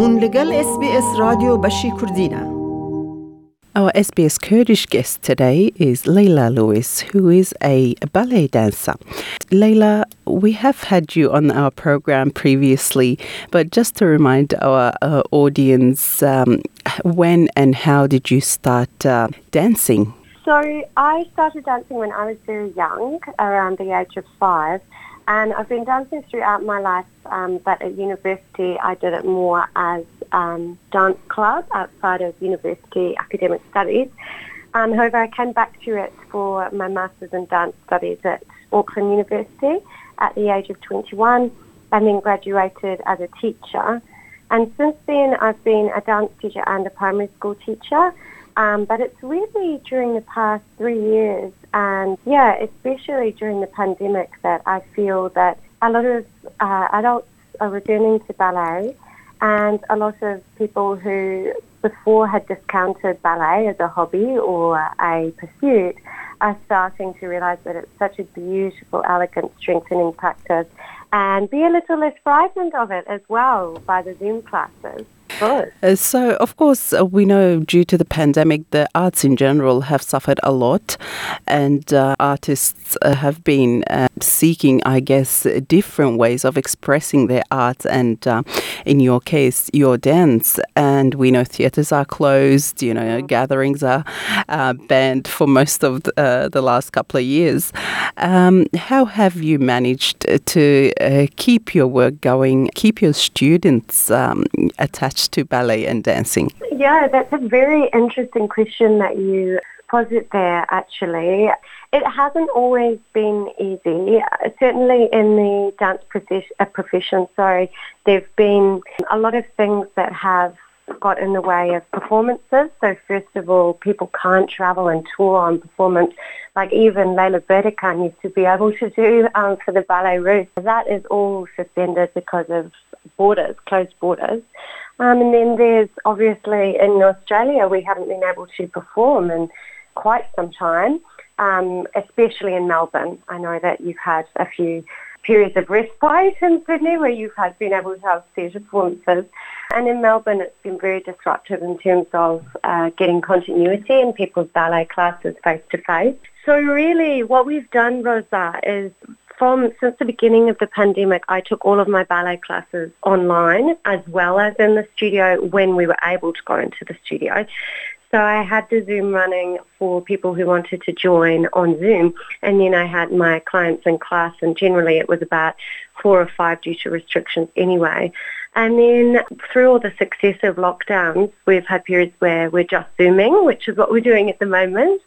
هون لگل اس بی اس رادیو بشی کردینه Our SBS Kurdish guest today is Leila Lewis, who is a ballet dancer. Leila, we have had you on our program previously, but just to remind our uh, audience, um, when and how did you start uh, dancing? So I started dancing when I was very young, around the age of five. and I've been dancing throughout my life, um, but at university I did it more as um, dance club outside of university academic studies. Um, however, I came back to it for my master's in dance studies at Auckland University at the age of 21 and then graduated as a teacher. And since then, I've been a dance teacher and a primary school teacher. Um, but it's really during the past three years, and yeah, especially during the pandemic, that I feel that a lot of uh, adults are returning to ballet, and a lot of people who before had discounted ballet as a hobby or a pursuit are starting to realize that it's such a beautiful, elegant, strengthening practice and be a little less frightened of it as well by the Zoom classes. Uh, so, of course, uh, we know due to the pandemic, the arts in general have suffered a lot, and uh, artists uh, have been uh, seeking, I guess, different ways of expressing their art. And uh, in your case, your dance. And we know theatres are closed, you know, mm-hmm. gatherings are banned for most of the, the last couple of years. Um, how have you managed to keep your work going, keep your students um, attached? To ballet and dancing? Yeah, that's a very interesting question that you posit there, actually. It hasn't always been easy. Certainly in the dance uh, profession, sorry, there have been a lot of things that have got in the way of performances. So first of all, people can't travel and tour on performance like even Leila Bederkhan used to be able to do um, for the Ballet Russe. That is all suspended because of borders, closed borders. Um, and then there's obviously in Australia we haven't been able to perform in quite some time, um, especially in Melbourne. I know that you've had a few periods of respite in Sydney where you've had been able to have theatre performances. And in Melbourne it's been very disruptive in terms of uh, getting continuity in people's ballet classes face to face. So really what we've done, Rosa, is from since the beginning of the pandemic, I took all of my ballet classes online as well as in the studio when we were able to go into the studio. So I had the Zoom running for people who wanted to join on Zoom, and then I had my clients in class, and generally it was about four or five due to restrictions anyway. And then through all the successive lockdowns, we've had periods where we're just Zooming, which is what we're doing at the moment.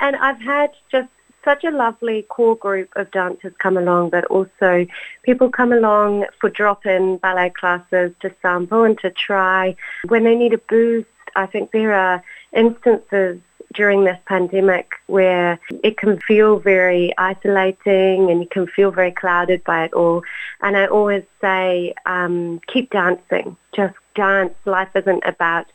And I've had just such a lovely core group of dancers come along, but also people come along for drop-in ballet classes to sample and to try. When they need a boost, I think there are instances during this pandemic where it can feel very isolating and you can feel very clouded by it all. And I always say, um, keep dancing. Just dance. Life isn't about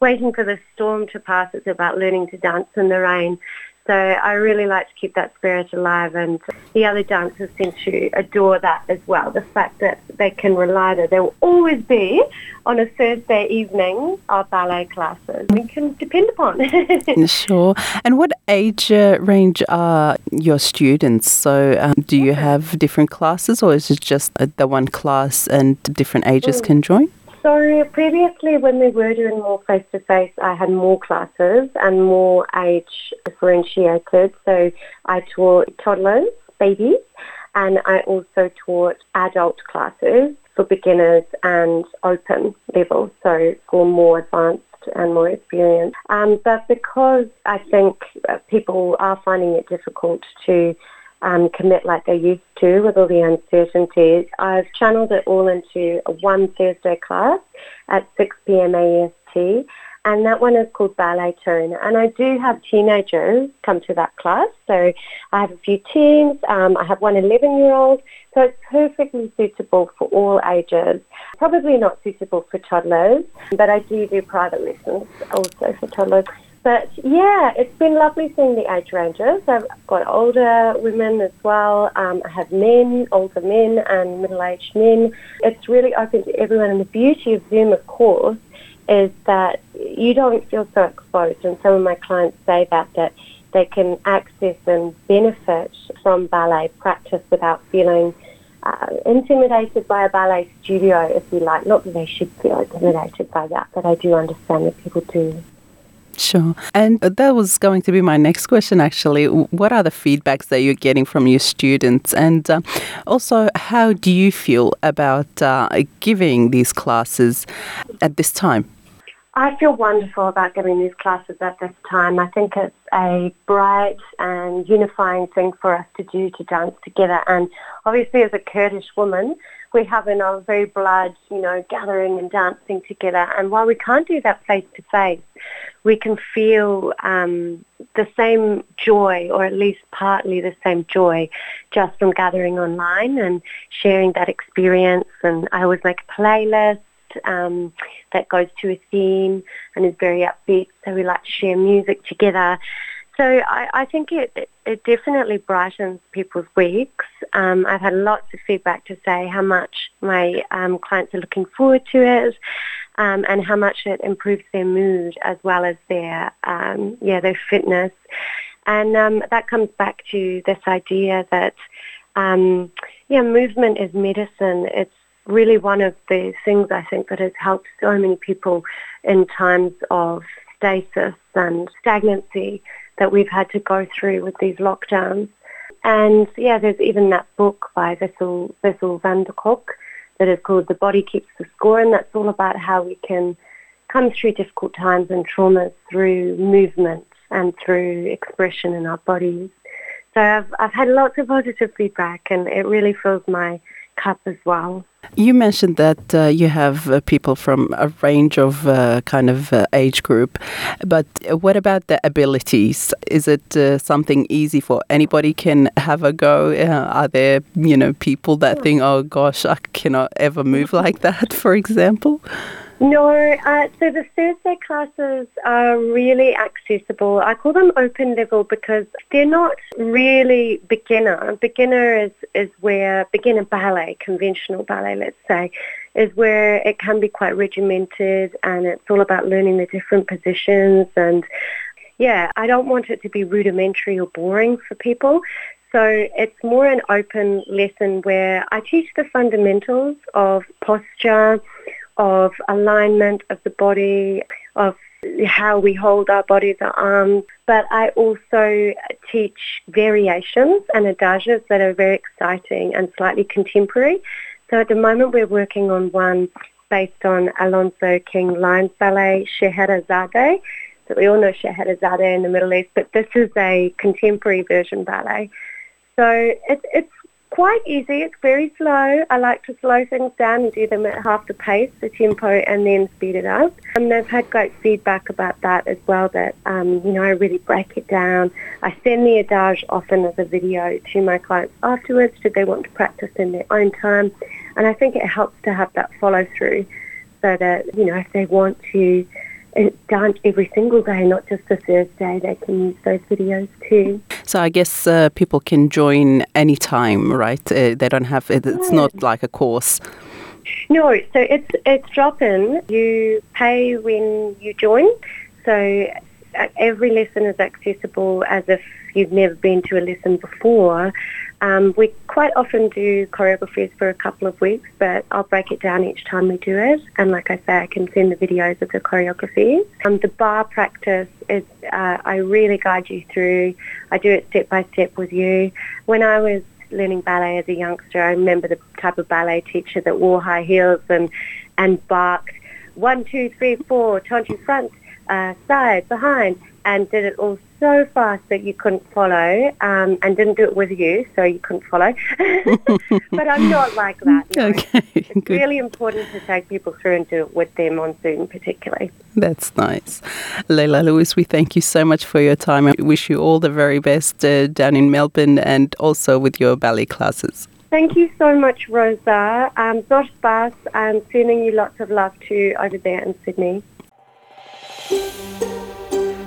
waiting for the storm to pass. It's about learning to dance in the rain. So I really like to keep that spirit alive and the other dancers seem to adore that as well. The fact that they can rely that there will always be on a Thursday evening our ballet classes. We can depend upon. sure. And what age uh, range are your students? So um, do you have different classes or is it just uh, the one class and different ages mm. can join? So previously when we were doing more face-to-face, I had more classes and more age differentiated. So I taught toddlers, babies, and I also taught adult classes for beginners and open level, so for more advanced and more experienced. Um, but because I think people are finding it difficult to um, commit like they used to with all the uncertainties. I've channeled it all into a one Thursday class at 6 p.m. AST and that one is called Ballet Tune. And I do have teenagers come to that class. So I have a few teens. Um, I have one 11-year-old. So it's perfectly suitable for all ages. Probably not suitable for toddlers, but I do do private lessons also for toddlers. But yeah, it's been lovely seeing the age ranges. I've got older women as well. Um, I have men, older men, and middle-aged men. It's really open to everyone. And the beauty of Zoom, of course, is that you don't feel so exposed. And some of my clients say that that they can access and benefit from ballet practice without feeling uh, intimidated by a ballet studio, if you like. Not that they should feel intimidated by that, but I do understand that people do. Sure. And that was going to be my next question, actually. What are the feedbacks that you're getting from your students? And uh, also, how do you feel about uh, giving these classes at this time? I feel wonderful about giving these classes at this time. I think it's a bright and unifying thing for us to do to dance together. And obviously, as a Kurdish woman, we have in our very blood, you know, gathering and dancing together. And while we can't do that face to face, we can feel um, the same joy, or at least partly the same joy, just from gathering online and sharing that experience. And I always make a playlist um, that goes to a theme and is very upbeat. So we like to share music together. So I, I think it, it definitely brightens people's weeks. Um, I've had lots of feedback to say how much my um, clients are looking forward to it, um, and how much it improves their mood as well as their um, yeah their fitness. And um, that comes back to this idea that um, yeah movement is medicine. It's really one of the things I think that has helped so many people in times of stasis and stagnancy that we've had to go through with these lockdowns. And yeah, there's even that book by Bessel, Bessel van der Kolk that is called The Body Keeps the Score, and that's all about how we can come through difficult times and traumas through movement and through expression in our bodies. So I've, I've had lots of positive feedback, and it really fills my cup as well. You mentioned that uh, you have uh, people from a range of uh, kind of uh, age group, but what about the abilities? Is it uh, something easy for anybody can have a go? Uh, are there you know people that think, oh gosh, I cannot ever move like that, for example? No, uh, so the Thursday classes are really accessible. I call them open level because they're not really beginner. Beginner is, is where, beginner ballet, conventional ballet, let's say, is where it can be quite regimented and it's all about learning the different positions and yeah, I don't want it to be rudimentary or boring for people. So it's more an open lesson where I teach the fundamentals of posture, of alignment of the body, of how we hold our bodies, our arms, but I also teach variations and adages that are very exciting and slightly contemporary. So at the moment we're working on one based on Alonzo King LINES Ballet Scheherazade. So we all know Scheherazade in the Middle East, but this is a contemporary version ballet. So it, it's quite easy. It's very slow. I like to slow things down and do them at half the pace, the tempo, and then speed it up. And they've had great feedback about that as well. That um, you know, I really break it down. I send the adage often as a video to my clients afterwards, should they want to practice in their own time. And I think it helps to have that follow through, so that you know, if they want to done every single day, not just the Thursday. They can use those videos too. So I guess uh, people can join anytime, right? Uh, they don't have it, it's not like a course. No, so it's it's drop in. You pay when you join. So uh, every lesson is accessible as if you've never been to a lesson before. Um, we quite often do choreographies for a couple of weeks, but I'll break it down each time we do it. And like I say, I can send the videos of the choreographies. Um, the barre practice is uh, I really guide you through. I do it step by step with you. When I was learning ballet as a youngster, I remember the type of ballet teacher that wore high heels and and barked one, two, three, four, turn front, uh, side, behind, and did it all so fast that you couldn't follow um, and didn't do it with you, so you couldn't follow. but I'm not like that. No. Okay, it's good. really important to take people through and do it with them on Zoom, particularly. That's nice. Leila Lewis, we thank you so much for your time. I wish you all the very best uh, down in Melbourne and also with your ballet classes. Thank you so much, Rosa. Um, Zosh Bas, I'm sending you lots of love too over there in Sydney.